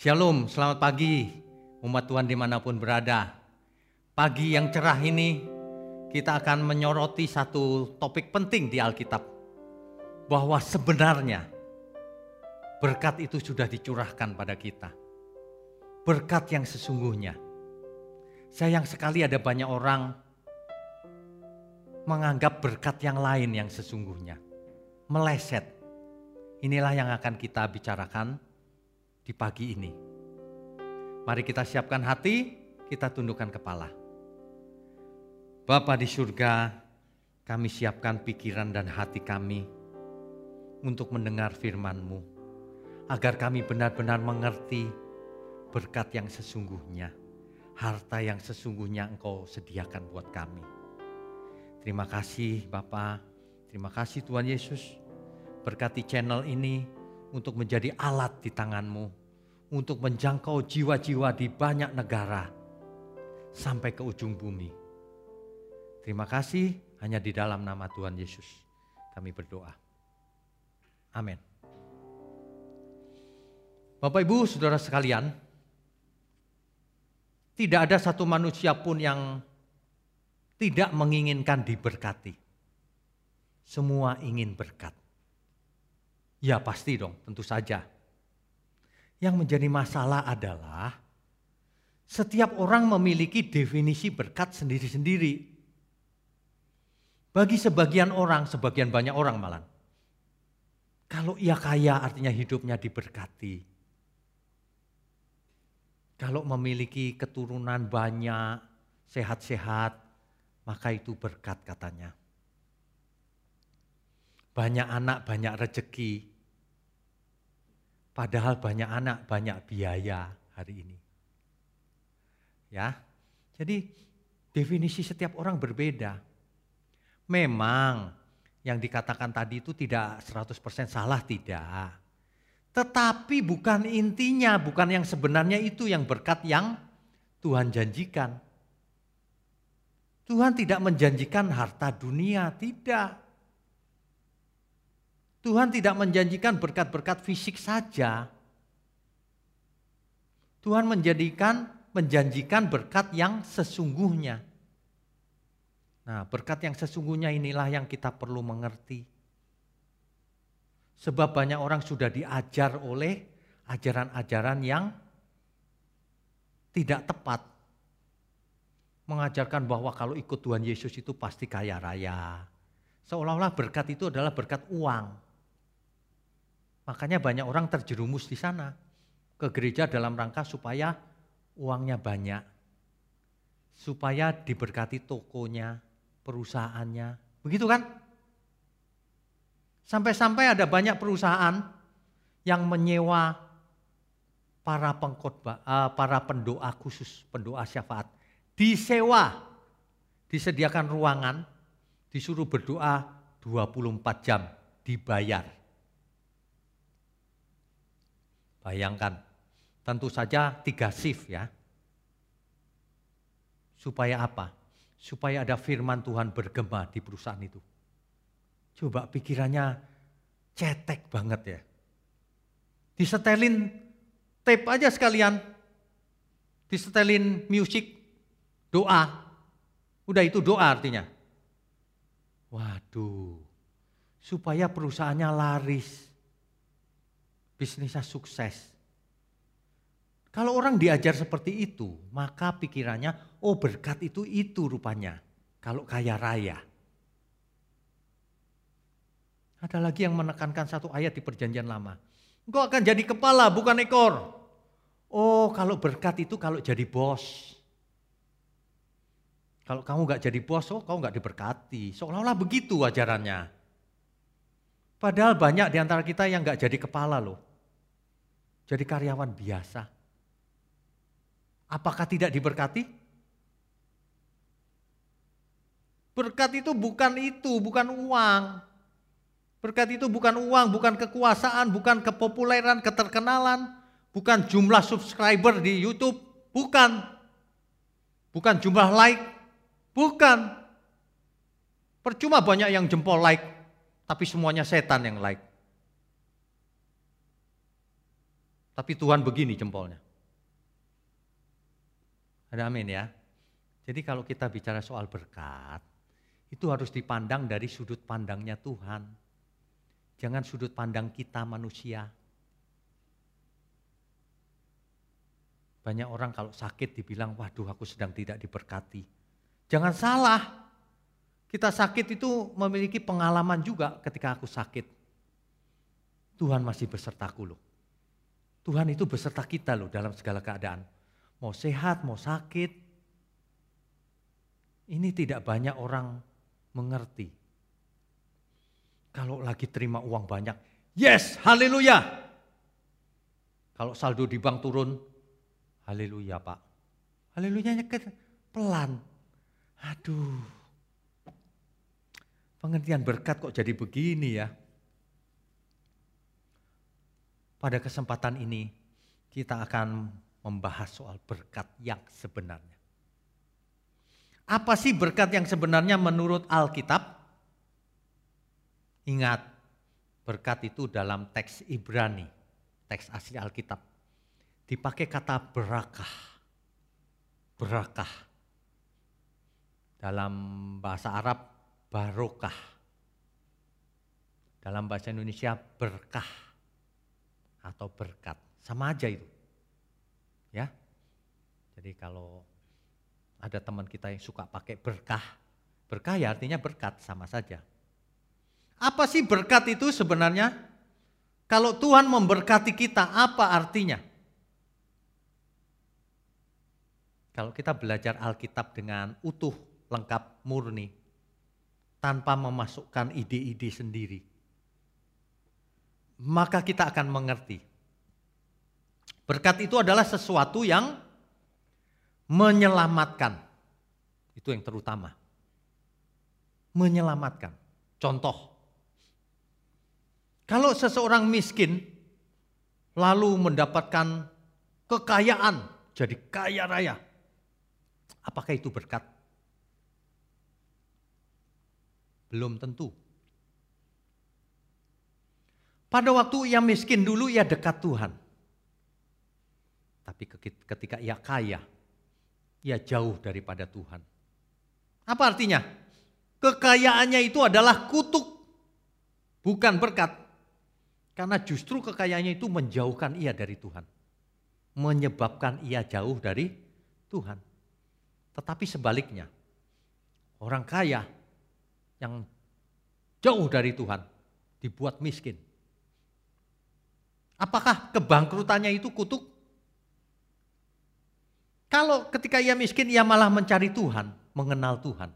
Shalom, selamat pagi umat Tuhan di mana pun berada. Pagi yang cerah ini kita akan menyoroti satu topik penting di Alkitab. Bahwa sebenarnya berkat itu sudah dicurahkan pada kita. Berkat yang sesungguhnya. Sayang sekali ada banyak orang menganggap berkat yang lain yang sesungguhnya. Meleset. Inilah yang akan kita bicarakan di pagi ini. Mari kita siapkan hati, kita tundukkan kepala. Bapa di surga, kami siapkan pikiran dan hati kami untuk mendengar firman-Mu, agar kami benar-benar mengerti berkat yang sesungguhnya, harta yang sesungguhnya Engkau sediakan buat kami. Terima kasih Bapak, terima kasih Tuhan Yesus, berkati channel ini untuk menjadi alat di tangan-Mu, untuk menjangkau jiwa-jiwa di banyak negara, sampai ke ujung bumi. Terima kasih hanya di dalam nama Tuhan Yesus kami berdoa. Amin. Bapak Ibu, Saudara sekalian, tidak ada satu manusia pun yang tidak menginginkan diberkati. Semua ingin berkat. Ya pasti dong, tentu saja. Yang menjadi masalah adalah setiap orang memiliki definisi berkat sendiri-sendiri. Bagi sebagian orang, sebagian banyak orang malah. Kalau ia kaya artinya hidupnya diberkati. Kalau memiliki keturunan banyak, sehat-sehat, maka itu berkat katanya. Banyak anak, banyak rezeki. Padahal banyak anak, banyak biaya hari ini. Ya. Jadi definisi setiap orang berbeda. Memang yang dikatakan tadi itu tidak 100% salah tidak. Tetapi bukan intinya, bukan yang sebenarnya itu yang berkat yang Tuhan janjikan. Tuhan tidak menjanjikan harta dunia, tidak. Tuhan tidak menjanjikan berkat-berkat fisik saja. Tuhan menjadikan menjanjikan berkat yang sesungguhnya. Nah, berkat yang sesungguhnya inilah yang kita perlu mengerti. Sebab banyak orang sudah diajar oleh ajaran-ajaran yang tidak tepat. Mengajarkan bahwa kalau ikut Tuhan Yesus itu pasti kaya raya. Seolah-olah berkat itu adalah berkat uang. Makanya banyak orang terjerumus di sana. Ke gereja dalam rangka supaya uangnya banyak. Supaya diberkati tokonya, perusahaannya. Begitu kan? Sampai-sampai ada banyak perusahaan yang menyewa para pengkhotbah, uh, para pendoa khusus, pendoa syafaat. Disewa, disediakan ruangan, disuruh berdoa 24 jam, dibayar. Bayangkan, tentu saja tiga shift ya. Supaya apa? Supaya ada firman Tuhan bergema di perusahaan itu. Coba pikirannya cetek banget ya. Disetelin tape aja sekalian. Disetelin musik, doa. Udah itu doa artinya. Waduh, supaya perusahaannya laris. Bisnisnya sukses. Kalau orang diajar seperti itu, maka pikirannya, oh berkat itu itu rupanya. Kalau kaya raya. Ada lagi yang menekankan satu ayat di perjanjian lama. Engkau akan jadi kepala bukan ekor. Oh kalau berkat itu kalau jadi bos. Kalau kamu gak jadi bos, oh kamu gak diberkati. Seolah-olah begitu ajarannya. Padahal banyak di antara kita yang gak jadi kepala loh. Jadi karyawan biasa. Apakah tidak diberkati? Berkat itu bukan itu, bukan uang. Berkat itu bukan uang, bukan kekuasaan, bukan kepopuleran, keterkenalan, bukan jumlah subscriber di YouTube, bukan. Bukan jumlah like, bukan. Percuma banyak yang jempol like, tapi semuanya setan yang like. Tapi Tuhan begini jempolnya. Ada amin ya. Jadi kalau kita bicara soal berkat, itu harus dipandang dari sudut pandangnya Tuhan. Jangan sudut pandang kita manusia. Banyak orang kalau sakit dibilang, waduh aku sedang tidak diberkati. Jangan salah, kita sakit itu memiliki pengalaman juga ketika aku sakit. Tuhan masih besertaku loh. Tuhan itu beserta kita loh dalam segala keadaan. Mau sehat, mau sakit. Ini tidak banyak orang mengerti. Kalau lagi terima uang banyak, yes, haleluya. Kalau saldo di bank turun, haleluya pak. Haleluya pelan. Aduh, pengertian berkat kok jadi begini ya. Pada kesempatan ini kita akan membahas soal berkat yang sebenarnya. Apa sih berkat yang sebenarnya menurut Alkitab? Ingat, berkat itu dalam teks Ibrani, teks asli Alkitab. Dipakai kata berakah. Berakah dalam bahasa Arab barokah. Dalam bahasa Indonesia berkah atau berkat. Sama aja itu. Ya. Jadi kalau ada teman kita yang suka pakai berkah, berkah ya artinya berkat sama saja. Apa sih berkat itu sebenarnya? Kalau Tuhan memberkati kita, apa artinya? Kalau kita belajar Alkitab dengan utuh, lengkap, murni, tanpa memasukkan ide-ide sendiri, maka kita akan mengerti. Berkat itu adalah sesuatu yang menyelamatkan. Itu yang terutama. Menyelamatkan. Contoh, kalau seseorang miskin lalu mendapatkan kekayaan, jadi kaya raya, apakah itu berkat? Belum tentu. Pada waktu ia miskin dulu ia dekat Tuhan. Tapi ketika ia kaya, ia jauh daripada Tuhan. Apa artinya? Kekayaannya itu adalah kutuk, bukan berkat. Karena justru kekayaannya itu menjauhkan ia dari Tuhan. Menyebabkan ia jauh dari Tuhan. Tetapi sebaliknya, orang kaya yang jauh dari Tuhan dibuat miskin. Apakah kebangkrutannya itu kutuk? Kalau ketika ia miskin ia malah mencari Tuhan, mengenal Tuhan.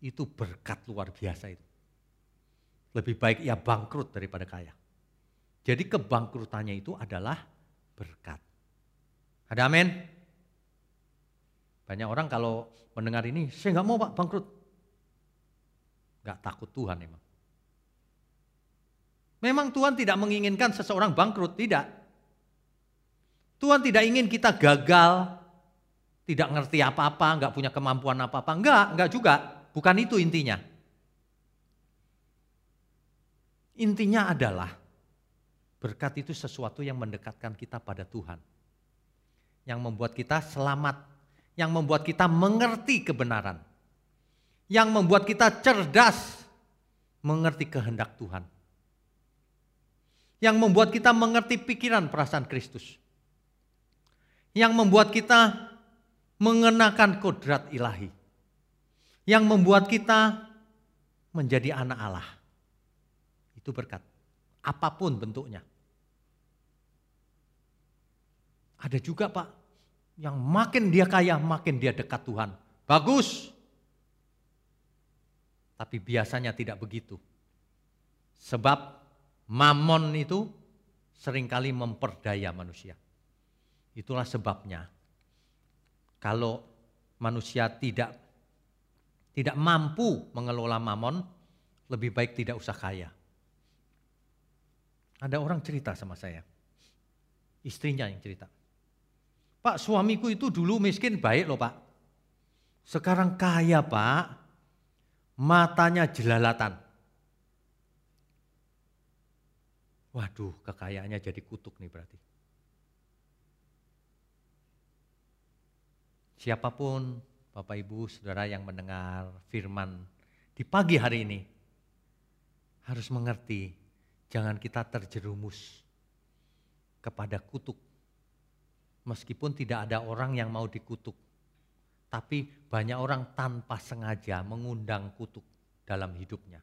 Itu berkat luar biasa itu. Lebih baik ia bangkrut daripada kaya. Jadi kebangkrutannya itu adalah berkat. Ada amin? Banyak orang kalau mendengar ini, saya nggak mau pak bangkrut. Gak takut Tuhan emang. Memang Tuhan tidak menginginkan seseorang bangkrut, tidak. Tuhan tidak ingin kita gagal, tidak ngerti apa-apa, nggak punya kemampuan apa-apa. Enggak, enggak juga. Bukan itu intinya. Intinya adalah berkat itu sesuatu yang mendekatkan kita pada Tuhan. Yang membuat kita selamat, yang membuat kita mengerti kebenaran yang membuat kita cerdas mengerti kehendak Tuhan. Yang membuat kita mengerti pikiran perasaan Kristus. Yang membuat kita mengenakan kodrat ilahi. Yang membuat kita menjadi anak Allah. Itu berkat. Apa pun bentuknya. Ada juga Pak, yang makin dia kaya, makin dia dekat Tuhan. Bagus, tapi biasanya tidak begitu. Sebab mamon itu sering kali memperdaya manusia. Itulah sebabnya kalau manusia tidak tidak mampu mengelola mamon, lebih baik tidak usah kaya. Ada orang cerita sama saya, istrinya yang cerita. Pak suamiku itu dulu miskin baik loh pak. Sekarang kaya pak, matanya jelalatan. Waduh, kekayaannya jadi kutuk nih berarti. Siapa pun Bapak Ibu, Saudara yang mendengar firman di pagi hari ini harus mengerti jangan kita terjerumus kepada kutuk. Meskipun tidak ada orang yang mau dikutuk, tapi banyak orang tanpa sengaja mengundang kutuk dalam hidupnya.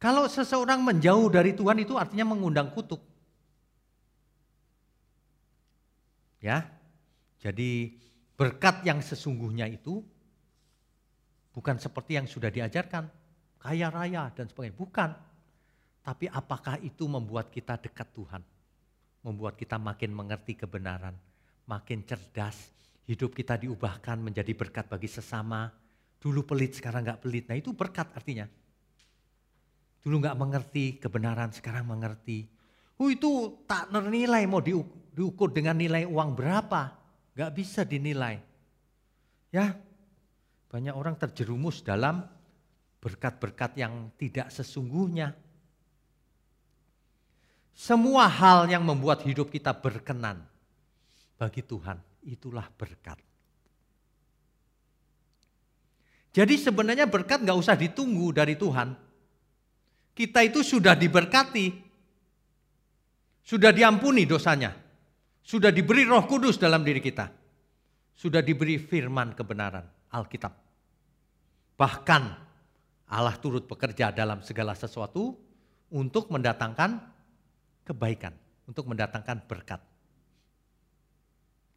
Kalau seseorang menjauh dari Tuhan itu artinya mengundang kutuk. Ya. Jadi berkat yang sesungguhnya itu bukan seperti yang sudah diajarkan, kaya raya dan sebagainya, bukan. Tapi apakah itu membuat kita dekat Tuhan? Membuat kita makin mengerti kebenaran, makin cerdas, hidup kita diubahkan menjadi berkat bagi sesama. Dulu pelit, sekarang nggak pelit. Nah itu berkat artinya. Dulu nggak mengerti kebenaran, sekarang mengerti. Oh itu tak ternilai mau diukur dengan nilai uang berapa. Nggak bisa dinilai. Ya, banyak orang terjerumus dalam berkat-berkat yang tidak sesungguhnya. Semua hal yang membuat hidup kita berkenan bagi Tuhan, itulah berkat. Jadi sebenarnya berkat nggak usah ditunggu dari Tuhan. Kita itu sudah diberkati, sudah diampuni dosanya, sudah diberi roh kudus dalam diri kita, sudah diberi firman kebenaran, Alkitab. Bahkan Allah turut bekerja dalam segala sesuatu untuk mendatangkan kebaikan, untuk mendatangkan berkat.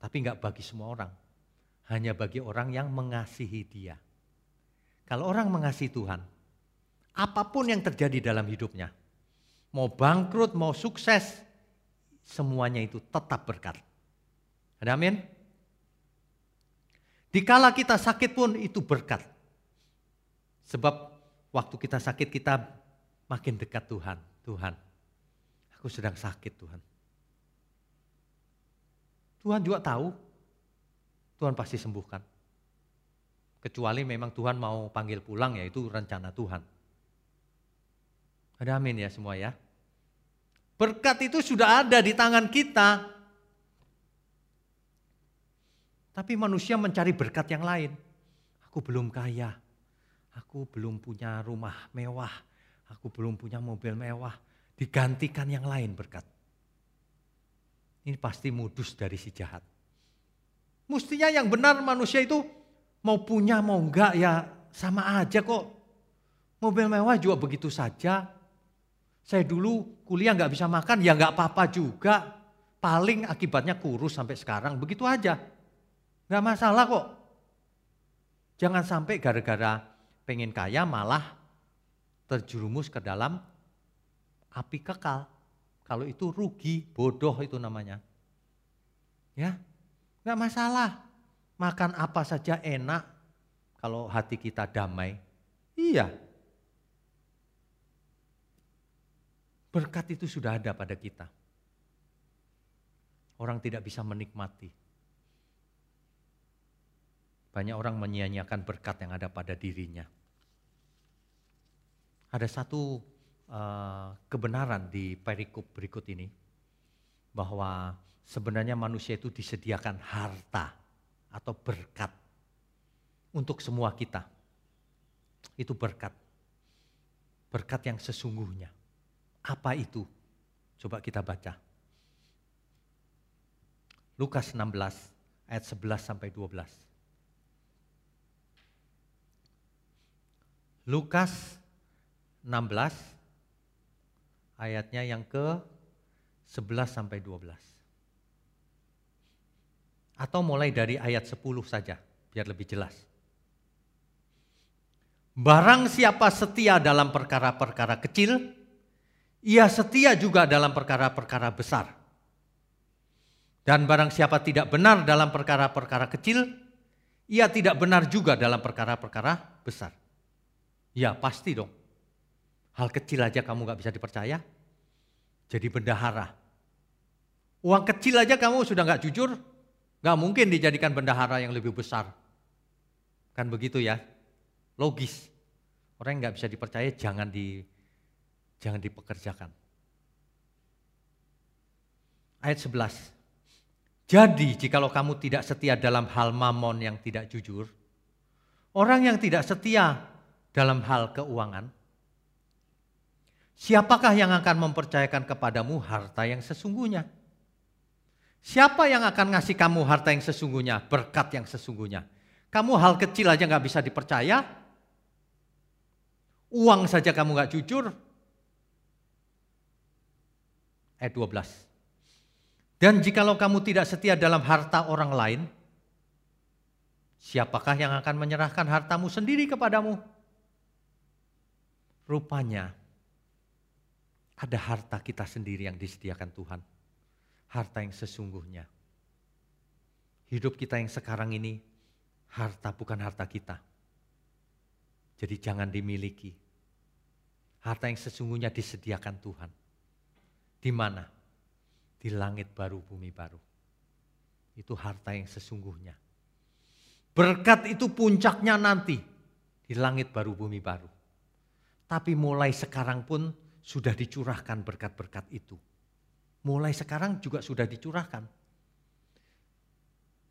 Tapi nggak bagi semua orang, hanya bagi orang yang mengasihi Dia. Kalau orang mengasihi Tuhan, apa pun yang terjadi dalam hidupnya, mau bangkrut, mau sukses, semuanya itu tetap berkat. Ada amin? Dikala kita sakit pun itu berkat. Sebab waktu kita sakit kita makin dekat Tuhan. Tuhan, Aku sedang sakit Tuhan. Tuhan juga tahu. Tuhan pasti sembuhkan. Kecuali memang Tuhan mau panggil pulang ya itu rencana Tuhan. Ada amin ya semua ya. Berkat itu sudah ada di tangan kita. Tapi manusia mencari berkat yang lain. Aku belum kaya. Aku belum punya rumah mewah. Aku belum punya mobil mewah digantikan yang lain berkat. Ini pasti modus dari si jahat. Mestinya yang benar manusia itu mau punya mau enggak ya sama aja kok. Mobil mewah juga begitu saja. Saya dulu kuliah nggak bisa makan ya nggak apa-apa juga. Paling akibatnya kurus sampai sekarang begitu aja. Nggak masalah kok. Jangan sampai gara-gara pengen kaya malah terjerumus ke dalam api kekal. Kalau itu rugi, bodoh itu namanya. Ya, nggak masalah. Makan apa saja enak kalau hati kita damai. Iya. Berkat itu sudah ada pada kita. Orang tidak bisa menikmati. Banyak orang menyia-nyiakan berkat yang ada pada dirinya. Ada satu Eh, kebenaran di perikop berikut ini bahwa sebenarnya manusia itu disediakan harta atau berkat untuk semua kita. Itu berkat. Berkat yang sesungguhnya. Apa itu? Coba kita baca. Lukas 16 ayat 11 sampai 12. Lukas 16 ayatnya yang ke 11 sampai 12. Atau mulai dari ayat 10 saja, biar lebih jelas. Barang siapa setia dalam perkara-perkara kecil, ia setia juga dalam perkara-perkara besar. Dan barang siapa tidak benar dalam perkara-perkara kecil, ia tidak benar juga dalam perkara-perkara besar. Ya pasti dong. Hal kecil aja kamu gak bisa dipercaya, jadi bendahara. Uang kecil aja kamu sudah gak jujur, gak mungkin dijadikan bendahara yang lebih besar. Kan begitu ya, logis. Orang yang gak bisa dipercaya jangan di jangan dipekerjakan. Ayat 11. Jadi jikalau kamu tidak setia dalam hal mamon yang tidak jujur, orang yang tidak setia dalam hal keuangan, siapakah yang akan mempercayakan kepadamu harta yang sesungguhnya? Siapa yang akan ngasih kamu harta yang sesungguhnya, berkat yang sesungguhnya? Kamu hal kecil aja nggak bisa dipercaya, uang saja kamu nggak jujur. Ayat 12. Dan jikalau kamu tidak setia dalam harta orang lain, siapakah yang akan menyerahkan hartamu sendiri kepadamu? Rupanya ada harta kita sendiri yang disediakan Tuhan. Harta yang sesungguhnya. Hidup kita yang sekarang ini, harta bukan harta kita. Jadi jangan dimiliki. Harta yang sesungguhnya disediakan Tuhan. Di mana? di langit baru, bumi baru. Itu harta yang sesungguhnya. Berkat itu puncaknya nanti di langit baru, bumi baru. Tapi mulai sekarang pun sudah dicurahkan berkat-berkat itu. Mulai sekarang juga sudah dicurahkan.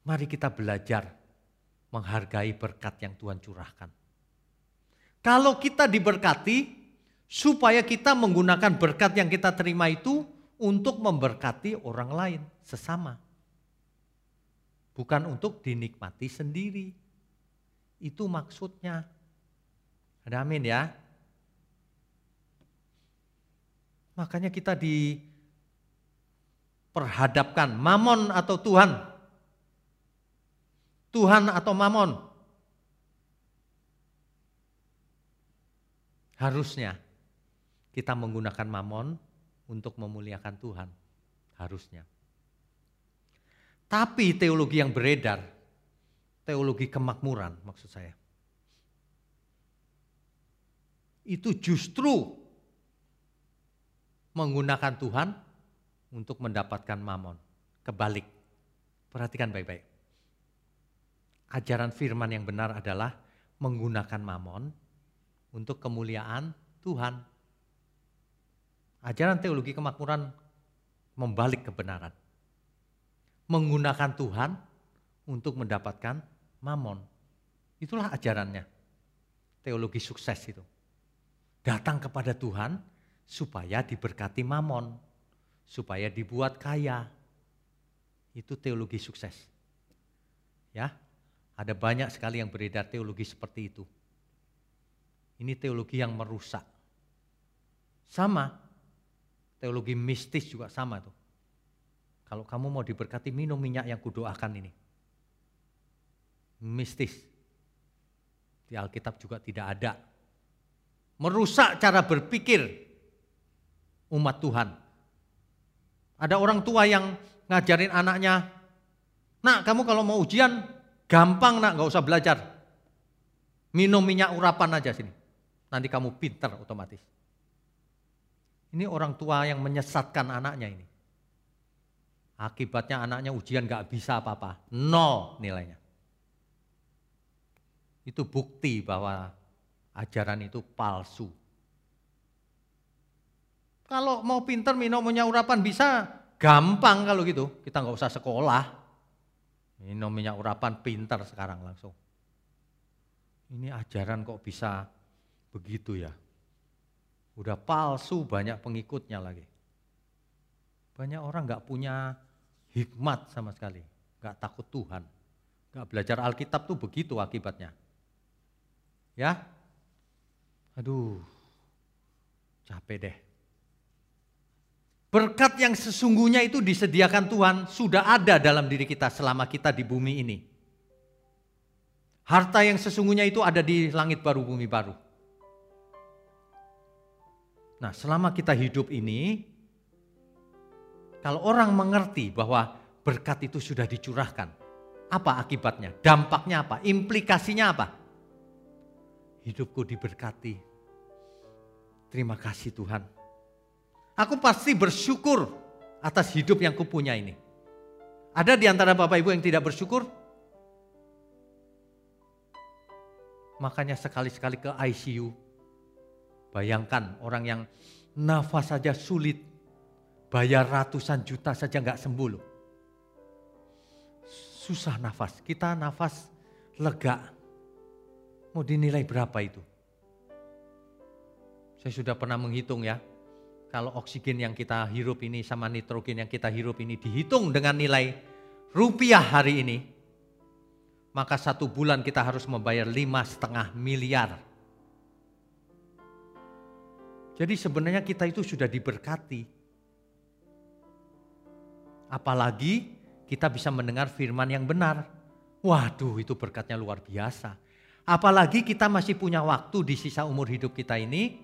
Mari kita belajar menghargai berkat yang Tuhan curahkan. Kalau kita diberkati, supaya kita menggunakan berkat yang kita terima itu untuk memberkati orang lain sesama. Bukan untuk dinikmati sendiri. Itu maksudnya. Ada amin ya. Makanya kita diperhadapkan mamon atau Tuhan. Tuhan atau mamon. Harusnya kita menggunakan mamon untuk memuliakan Tuhan. Harusnya. Tapi teologi yang beredar, teologi kemakmuran maksud saya. Itu justru menggunakan Tuhan untuk mendapatkan mamon. Kebalik. Perhatikan baik-baik. Ajaran firman yang benar adalah menggunakan mamon untuk kemuliaan Tuhan. Ajaran teologi kemakmuran membalik kebenaran. Menggunakan Tuhan untuk mendapatkan mamon. Itulah ajarannya. Teologi sukses itu. Datang kepada Tuhan supaya diberkati mamon. Supaya dibuat kaya. Itu teologi sukses. Ya, ada banyak sekali yang beredar teologi seperti itu. Ini teologi yang merusak. Sama, teologi mistis juga sama tuh. Kalau kamu mau diberkati minum minyak yang kudoakan ini. Mistis. Di Alkitab juga tidak ada. Merusak cara berpikir umat Tuhan. Ada orang tua yang ngajarin anaknya, nak kamu kalau mau ujian gampang nak gak usah belajar. Minum minyak urapan aja sini. Nanti kamu pinter otomatis. Ini orang tua yang menyesatkan anaknya ini. Akibatnya anaknya ujian gak bisa apa-apa. Nol nilainya. Itu bukti bahwa ajaran itu palsu. Kalau mau pinter minum minyak urapan bisa, gampang kalau gitu. Kita nggak usah sekolah. Minum minyak urapan pinter sekarang langsung. Ini ajaran kok bisa begitu ya. Udah palsu banyak pengikutnya lagi. Banyak orang nggak punya hikmat sama sekali. nggak takut Tuhan. nggak belajar Alkitab tuh begitu akibatnya. Ya, aduh, capek deh. Berkat yang sesungguhnya itu disediakan Tuhan sudah ada dalam diri kita selama kita di bumi ini. Harta yang sesungguhnya itu ada di langit baru, bumi baru. Nah, selama kita hidup ini, kalau orang mengerti bahwa berkat itu sudah dicurahkan, apa akibatnya? Dampaknya apa? Implikasinya apa? Hidupku diberkati. Terima kasih Tuhan. Aku pasti bersyukur atas hidup yang kupunya ini. Ada di antara Bapak Ibu yang tidak bersyukur? Makanya sekali-sekali ke ICU, Bayangkan orang yang nafas saja sulit, bayar ratusan juta saja nggak sembuh loh. susah nafas. Kita nafas lega. Mau dinilai berapa itu? Saya sudah pernah menghitung ya. Kalau oksigen yang kita hirup ini sama nitrogen yang kita hirup ini dihitung dengan nilai rupiah hari ini. Maka satu bulan kita harus membayar lima setengah miliar. Jadi sebenarnya kita itu sudah diberkati. Apalagi kita bisa mendengar firman yang benar. Waduh itu berkatnya luar biasa. Apalagi kita masih punya waktu di sisa umur hidup kita ini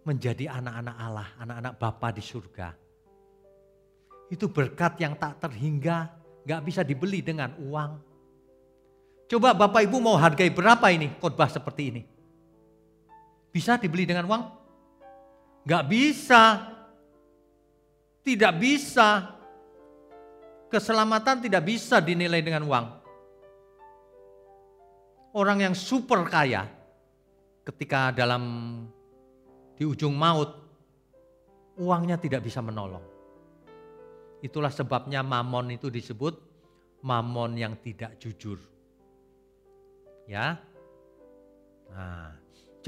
menjadi anak-anak Allah, anak-anak Bapa di surga. Itu berkat yang tak terhingga, gak bisa dibeli dengan uang. Coba Bapak Ibu mau hargai berapa ini khotbah seperti ini? Bisa dibeli dengan uang? Gak bisa. Tidak bisa. Keselamatan tidak bisa dinilai dengan uang. Orang yang super kaya ketika dalam di ujung maut uangnya tidak bisa menolong. Itulah sebabnya mamon itu disebut mamon yang tidak jujur. Ya. Nah,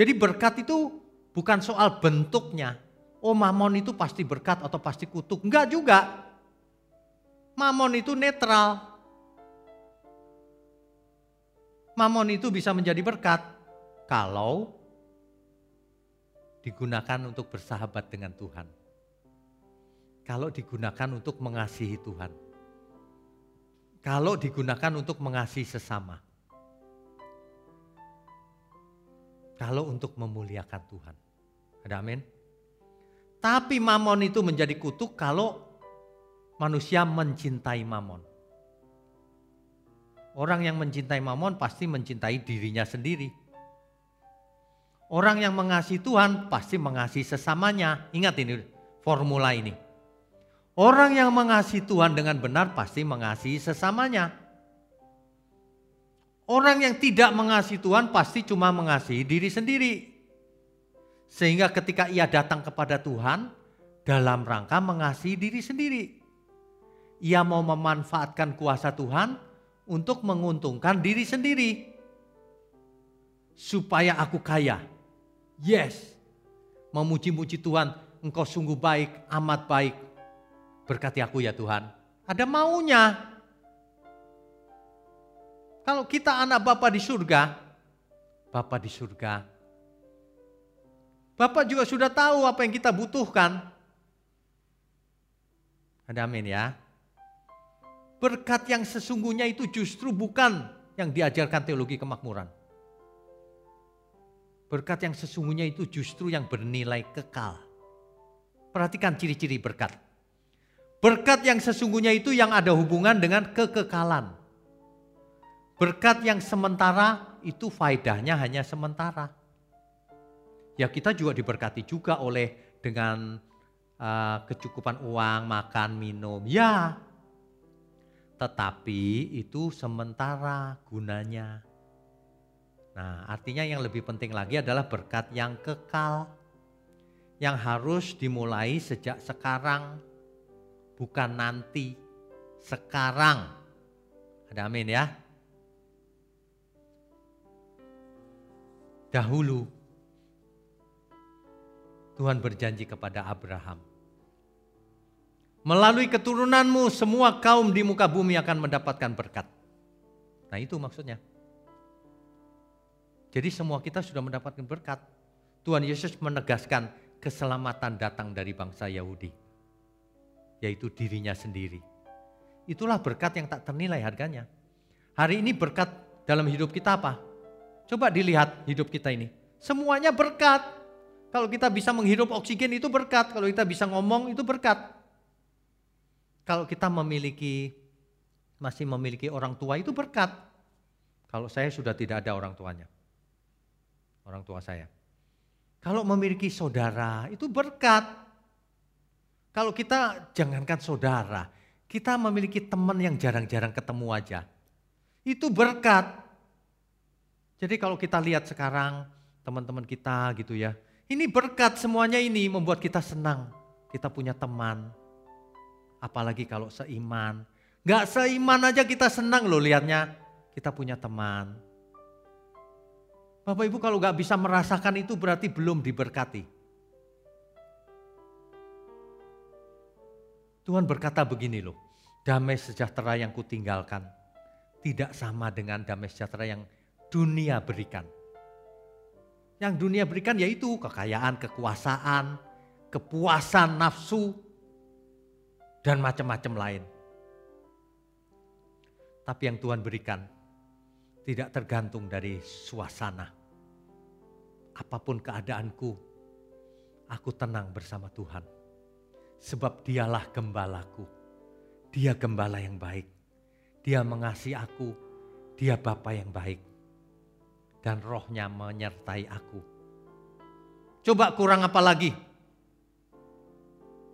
jadi berkat itu bukan soal bentuknya. Oh mamon itu pasti berkat atau pasti kutuk. Enggak juga. Mamon itu netral. Mamon itu bisa menjadi berkat kalau digunakan untuk bersahabat dengan Tuhan. Kalau digunakan untuk mengasihi Tuhan. Kalau digunakan untuk mengasihi sesama. Kalau untuk memuliakan Tuhan. Ada amin? Tapi mamon itu menjadi kutuk kalau manusia mencintai mamon. Orang yang mencintai mamon pasti mencintai dirinya sendiri. Orang yang mengasihi Tuhan pasti mengasihi sesamanya. Ingat ini formula ini. Orang yang mengasihi Tuhan dengan benar pasti mengasihi sesamanya. Orang yang tidak mengasihi Tuhan pasti cuma mengasihi diri sendiri. Sehingga ketika ia datang kepada Tuhan dalam rangka mengasihi diri sendiri ia mau memanfaatkan kuasa Tuhan untuk menguntungkan diri sendiri. Supaya aku kaya. Yes. Memuji-muji Tuhan, engkau sungguh baik, amat baik. Berkati aku ya Tuhan. Ada maunya. Kalau kita anak Bapa di surga, Bapa di surga. Bapak juga sudah tahu apa yang kita butuhkan. Ada amin ya. Berkat yang sesungguhnya itu justru bukan yang diajarkan teologi kemakmuran. Berkat yang sesungguhnya itu justru yang bernilai kekal. Perhatikan ciri-ciri berkat. Berkat yang sesungguhnya itu yang ada hubungan dengan kekekalan. Berkat yang sementara itu faedahnya hanya sementara. Ya kita juga diberkati juga oleh dengan uh, kecukupan uang, makan, minum. Ya tetapi itu sementara gunanya. Nah, artinya yang lebih penting lagi adalah berkat yang kekal yang harus dimulai sejak sekarang, bukan nanti, sekarang. Ada amin ya. Dahulu Tuhan berjanji kepada Abraham, Melalui keturunanmu semua kaum di muka bumi akan mendapatkan berkat. Nah itu maksudnya. Jadi semua kita sudah mendapatkan berkat. Tuhan Yesus menegaskan keselamatan datang dari bangsa Yahudi. Yaitu dirinya sendiri. Itulah berkat yang tak ternilai harganya. Hari ini berkat dalam hidup kita apa? Coba dilihat hidup kita ini. Semuanya berkat. Kalau kita bisa menghirup oksigen itu berkat. Kalau kita bisa ngomong itu berkat. Kalau kita memiliki masih memiliki orang tua itu berkat. Kalau saya sudah tidak ada orang tuanya. Orang tua saya. Kalau memiliki saudara itu berkat. Kalau kita jangankan saudara, kita memiliki teman yang jarang-jarang ketemu aja. Itu berkat. Jadi kalau kita lihat sekarang teman-teman kita gitu ya. Ini berkat semuanya ini membuat kita senang. Kita punya teman, apalagi kalau seiman, Gak seiman aja kita senang loh lihatnya. Kita punya teman. Bapak Ibu kalau gak bisa merasakan itu berarti belum diberkati. Tuhan berkata begini loh, damai sejahtera yang kutinggalkan tidak sama dengan damai sejahtera yang dunia berikan. Yang dunia berikan yaitu kekayaan, kekuasaan, kepuasan nafsu, dan macam-macam lain. Tapi yang Tuhan berikan tidak tergantung dari suasana. Apa pun keadaanku, aku tenang bersama Tuhan. Sebab dialah gembalaku. Dia gembala yang baik. Dia mengasihi aku. Dia Bapa yang baik. Dan rohnya menyertai aku. Coba kurang apa lagi?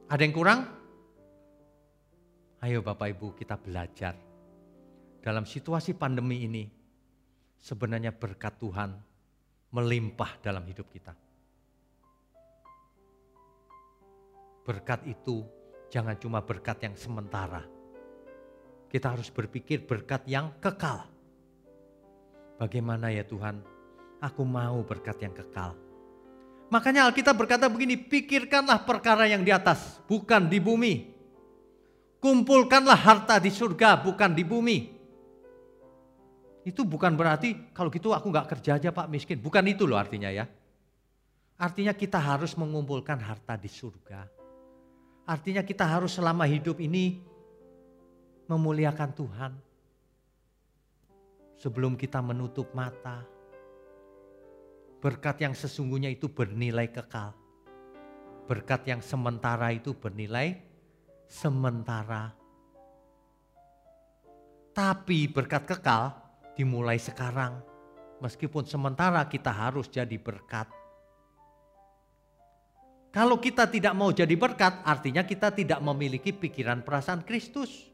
Ada yang kurang? Ayo Bapak Ibu kita belajar dalam situasi pandemi ini sebenarnya berkat Tuhan melimpah dalam hidup kita. Berkat itu jangan cuma berkat yang sementara. Kita harus berpikir berkat yang kekal. Bagaimana ya Tuhan? Aku mau berkat yang kekal. Makanya Alkitab berkata begini, pikirkanlah perkara yang di atas, bukan di bumi. Kumpulkanlah harta di surga, bukan di bumi. Itu bukan berarti kalau gitu aku nggak kerja aja Pak miskin. Bukan itu loh artinya ya. Artinya kita harus mengumpulkan harta di surga. Artinya kita harus selama hidup ini memuliakan Tuhan. Sebelum kita menutup mata. Berkat yang sesungguhnya itu bernilai kekal. Berkat yang sementara itu bernilai sementara. Tapi berkat kekal dimulai sekarang. Meskipun sementara kita harus jadi berkat. Kalau kita tidak mau jadi berkat, artinya kita tidak memiliki pikiran perasaan Kristus.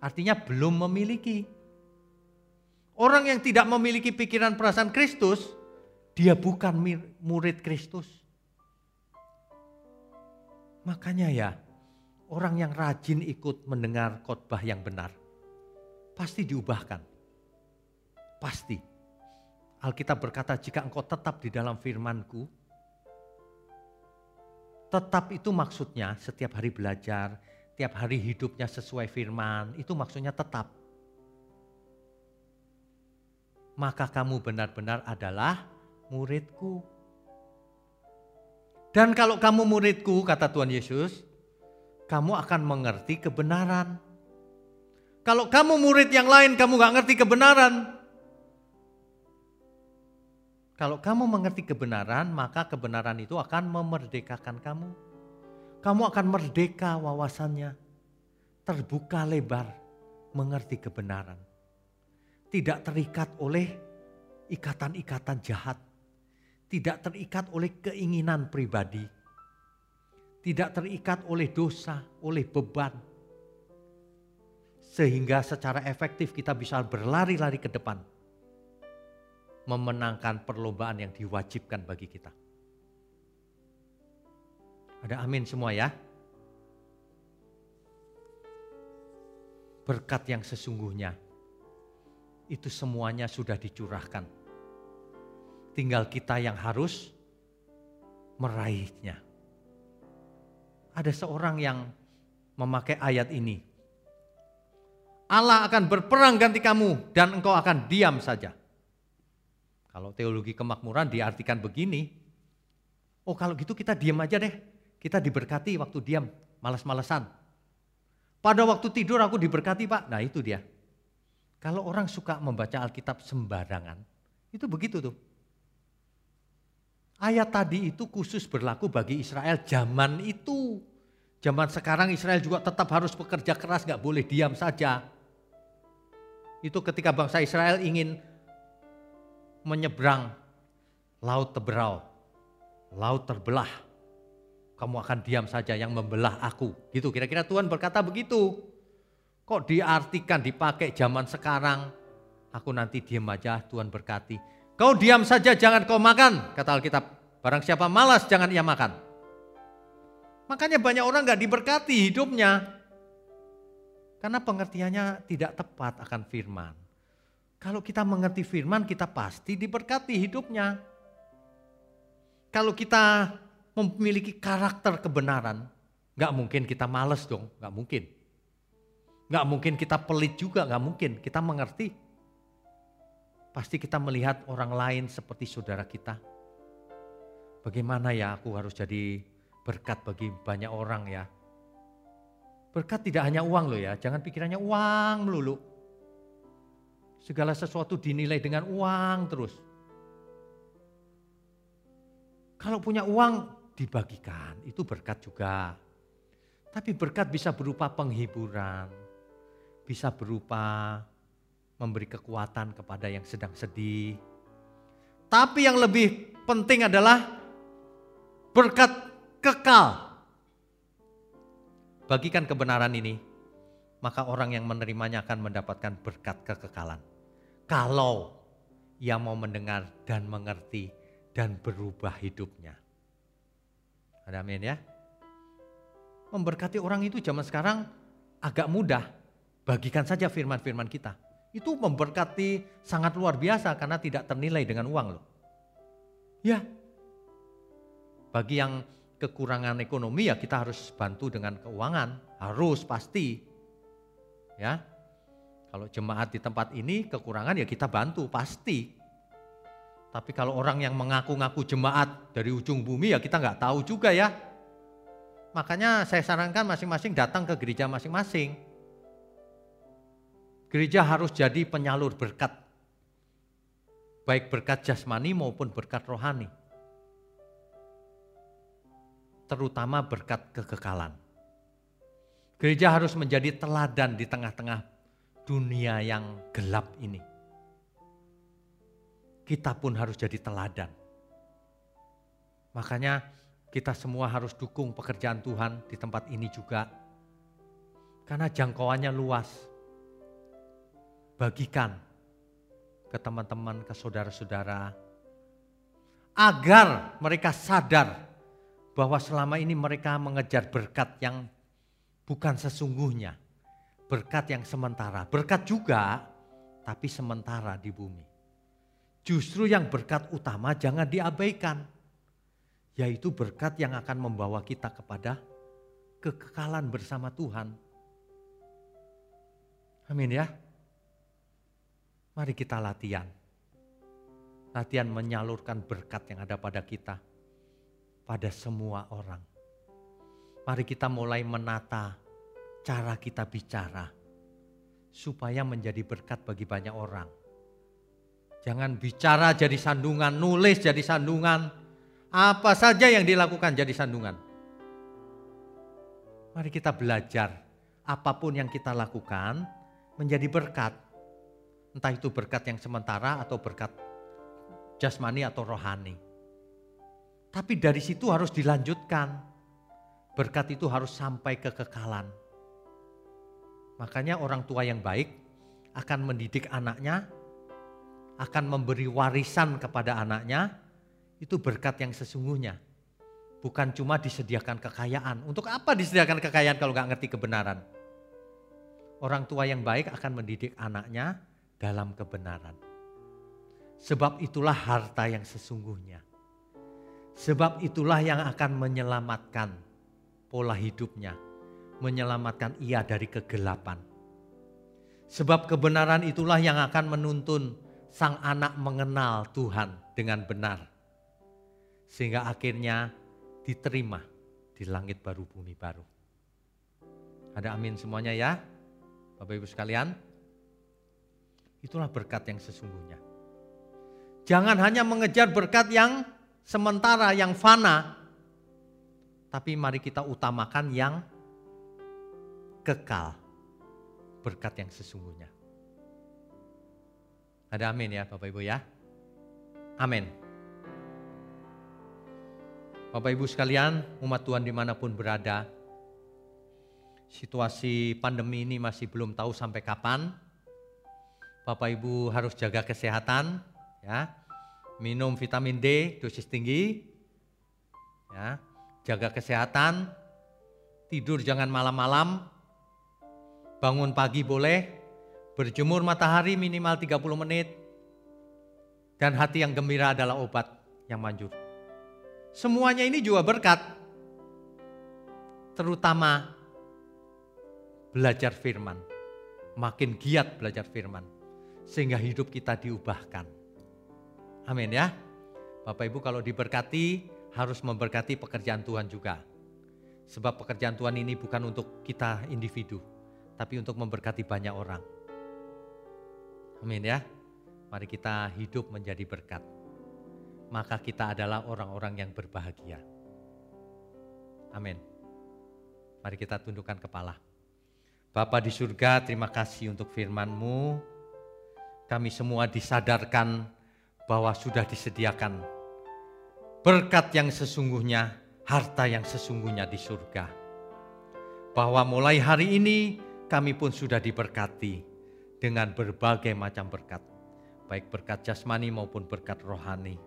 Artinya belum memiliki. Orang yang tidak memiliki pikiran perasaan Kristus, dia bukan murid Kristus. Makanya ya, orang yang rajin ikut mendengar khotbah yang benar, pasti diubahkan. Pasti. Alkitab berkata, jika engkau tetap di dalam firmanku, tetap itu maksudnya setiap hari belajar, tiap hari hidupnya sesuai firman, itu maksudnya tetap. Maka kamu benar-benar adalah muridku. Dan kalau kamu muridku, kata Tuhan Yesus, kamu akan mengerti kebenaran. Kalau kamu murid yang lain, kamu gak ngerti kebenaran. Kalau kamu mengerti kebenaran, maka kebenaran itu akan memerdekakan kamu. Kamu akan merdeka wawasannya. Terbuka lebar, mengerti kebenaran. Tidak terikat oleh ikatan-ikatan jahat. Tidak terikat oleh keinginan pribadi. Tidak terikat oleh dosa, oleh beban sehingga secara efektif kita bisa berlari-lari ke depan. Memenangkan perlombaan yang diwajibkan bagi kita. Ada amin semua ya. Berkat yang sesungguhnya itu semuanya sudah dicurahkan. Tinggal kita yang harus meraihnya. Ada seorang yang memakai ayat ini Allah akan berperang ganti kamu dan engkau akan diam saja. Kalau teologi kemakmuran diartikan begini, oh kalau gitu kita diam aja deh. Kita diberkati waktu diam, malas-malesan. Pada waktu tidur aku diberkati pak, nah itu dia. Kalau orang suka membaca Alkitab sembarangan, itu begitu tuh. Ayat tadi itu khusus berlaku bagi Israel zaman itu. Zaman sekarang Israel juga tetap harus bekerja keras, gak boleh diam saja. Itu ketika bangsa Israel ingin menyeberang laut teberau, laut terbelah. Kamu akan diam saja yang membelah aku. Gitu kira-kira Tuhan berkata begitu. Kok diartikan dipakai zaman sekarang? Aku nanti diam aja Tuhan berkati. Kau diam saja jangan kau makan kata Alkitab. Barang siapa malas jangan ia makan. Makanya banyak orang gak diberkati hidupnya. Karena pengertiannya tidak tepat akan firman. Kalau kita mengerti firman, kita pasti diberkati hidupnya. Kalau kita memiliki karakter kebenaran, nggak mungkin kita males dong, nggak mungkin. Nggak mungkin kita pelit juga, nggak mungkin. Kita mengerti. Pasti kita melihat orang lain seperti saudara kita. Bagaimana ya aku harus jadi berkat bagi banyak orang ya. Berkat tidak hanya uang loh ya, jangan pikirannya uang melulu. Segala sesuatu dinilai dengan uang terus. Kalau punya uang dibagikan, itu berkat juga. Tapi berkat bisa berupa penghiburan, bisa berupa memberi kekuatan kepada yang sedang sedih. Tapi yang lebih penting adalah berkat kekal bagikan kebenaran ini, maka orang yang menerimanya akan mendapatkan berkat kekekalan. Kalau ia mau mendengar dan mengerti dan berubah hidupnya. Amin ya? Memberkati orang itu zaman sekarang agak mudah. Bagikan saja firman-firman kita. Itu memberkati sangat luar biasa karena tidak ternilai dengan uang loh. Ya. Bagi yang kekurangan ekonomi ya kita harus bantu dengan keuangan, harus pasti. Ya. Kalau jemaat di tempat ini kekurangan ya kita bantu pasti. Tapi kalau orang yang mengaku-ngaku jemaat dari ujung bumi ya kita nggak tahu juga ya. Makanya saya sarankan masing-masing datang ke gereja masing-masing. Gereja harus jadi penyalur berkat. Baik berkat jasmani maupun berkat rohani terutama berkat kekekalan. Gereja harus menjadi teladan di tengah-tengah dunia yang gelap ini. Kita pun harus jadi teladan. Makanya kita semua harus dukung pekerjaan Tuhan di tempat ini juga. Karena jangkauannya luas. Bagikan ke teman-teman, ke saudara-saudara. Agar mereka sadar bahwa selama ini mereka mengejar berkat yang bukan sesungguhnya. Berkat yang sementara. Berkat juga, tapi sementara di bumi. Justru yang berkat utama jangan diabaikan. Yaitu berkat yang akan membawa kita kepada kekekalan bersama Tuhan. Amin ya. Mari kita latihan. Latihan menyalurkan berkat yang ada pada kita pada semua orang. Mari kita mulai menata cara kita bicara supaya menjadi berkat bagi banyak orang. Jangan bicara jadi sandungan, nulis jadi sandungan. Apa saja yang dilakukan jadi sandungan. Mari kita belajar apa pun yang kita lakukan menjadi berkat. Entah itu berkat yang sementara atau berkat jasmani atau rohani. Tapi dari situ harus dilanjutkan. Berkat itu harus sampai kekekalan. Makanya orang tua yang baik akan mendidik anaknya, akan memberi warisan kepada anaknya, itu berkat yang sesungguhnya. Bukan cuma disediakan kekayaan. Untuk apa disediakan kekayaan kalau nggak ngerti kebenaran? Orang tua yang baik akan mendidik anaknya dalam kebenaran. Sebab itulah harta yang sesungguhnya. Sebab itulah yang akan menyelamatkan pola hidupnya, menyelamatkan ia dari kegelapan. Sebab kebenaran itulah yang akan menuntun sang anak mengenal Tuhan dengan benar. Sehingga akhirnya diterima di langit baru bumi baru. Ada amin semuanya ya. Bapak Ibu sekalian. Itulah berkat yang sesungguhnya. Jangan hanya mengejar berkat yang sementara yang fana, tapi mari kita utamakan yang kekal, berkat yang sesungguhnya. Ada amin ya Bapak Ibu ya. Amin. Bapak Ibu sekalian, umat Tuhan di mana pun berada, situasi pandemi ini masih belum tahu sampai kapan. Bapak Ibu harus jaga kesehatan, ya. Minum vitamin D dosis tinggi, ya, jaga kesehatan, tidur jangan malam-malam, bangun pagi boleh, berjemur matahari minimal 30 menit, dan hati yang gembira adalah obat yang manjur. Semuanya ini juga berkat, terutama belajar firman. Makin giat belajar firman, sehingga hidup kita diubahkan. Amin ya. Bapak Ibu kalau diberkati harus memberkati pekerjaan Tuhan juga. Sebab pekerjaan Tuhan ini bukan untuk kita individu, tapi untuk memberkati banyak orang. Amin ya. Mari kita hidup menjadi berkat. Maka kita adalah orang-orang yang berbahagia. Amin. Mari kita tundukkan kepala. Bapa di surga, terima kasih untuk firman-Mu. Kami semua disadarkan bahwa sudah disediakan berkat yang sesungguhnya, harta yang sesungguhnya di surga. Bahwa mulai hari ini kami pun sudah diberkati dengan berbagai macam berkat, baik berkat jasmani maupun berkat rohani.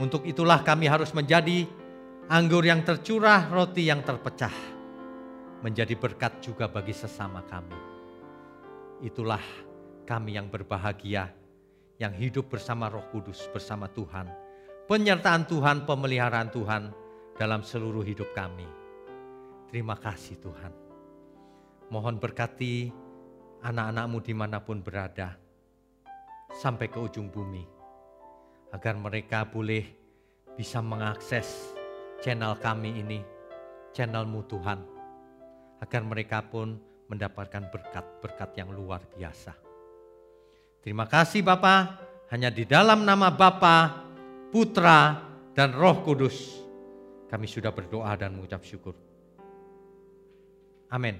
Untuk itulah kami harus menjadi anggur yang tercurah, roti yang terpecah, menjadi berkat juga bagi sesama kami. Itulah kami yang berbahagia, yang hidup bersama Roh Kudus, bersama Tuhan, penyertaan Tuhan, pemeliharaan Tuhan dalam seluruh hidup kami. Terima kasih Tuhan. Mohon berkati anak-anakmu di mana pun berada, sampai ke ujung bumi, agar mereka boleh bisa mengakses channel kami ini, channelmu Tuhan, agar mereka pun mendapatkan berkat-berkat yang luar biasa. Terima kasih Bapa, hanya di dalam nama Bapa, Putra, dan Roh Kudus kami sudah berdoa dan mengucap syukur. Amin.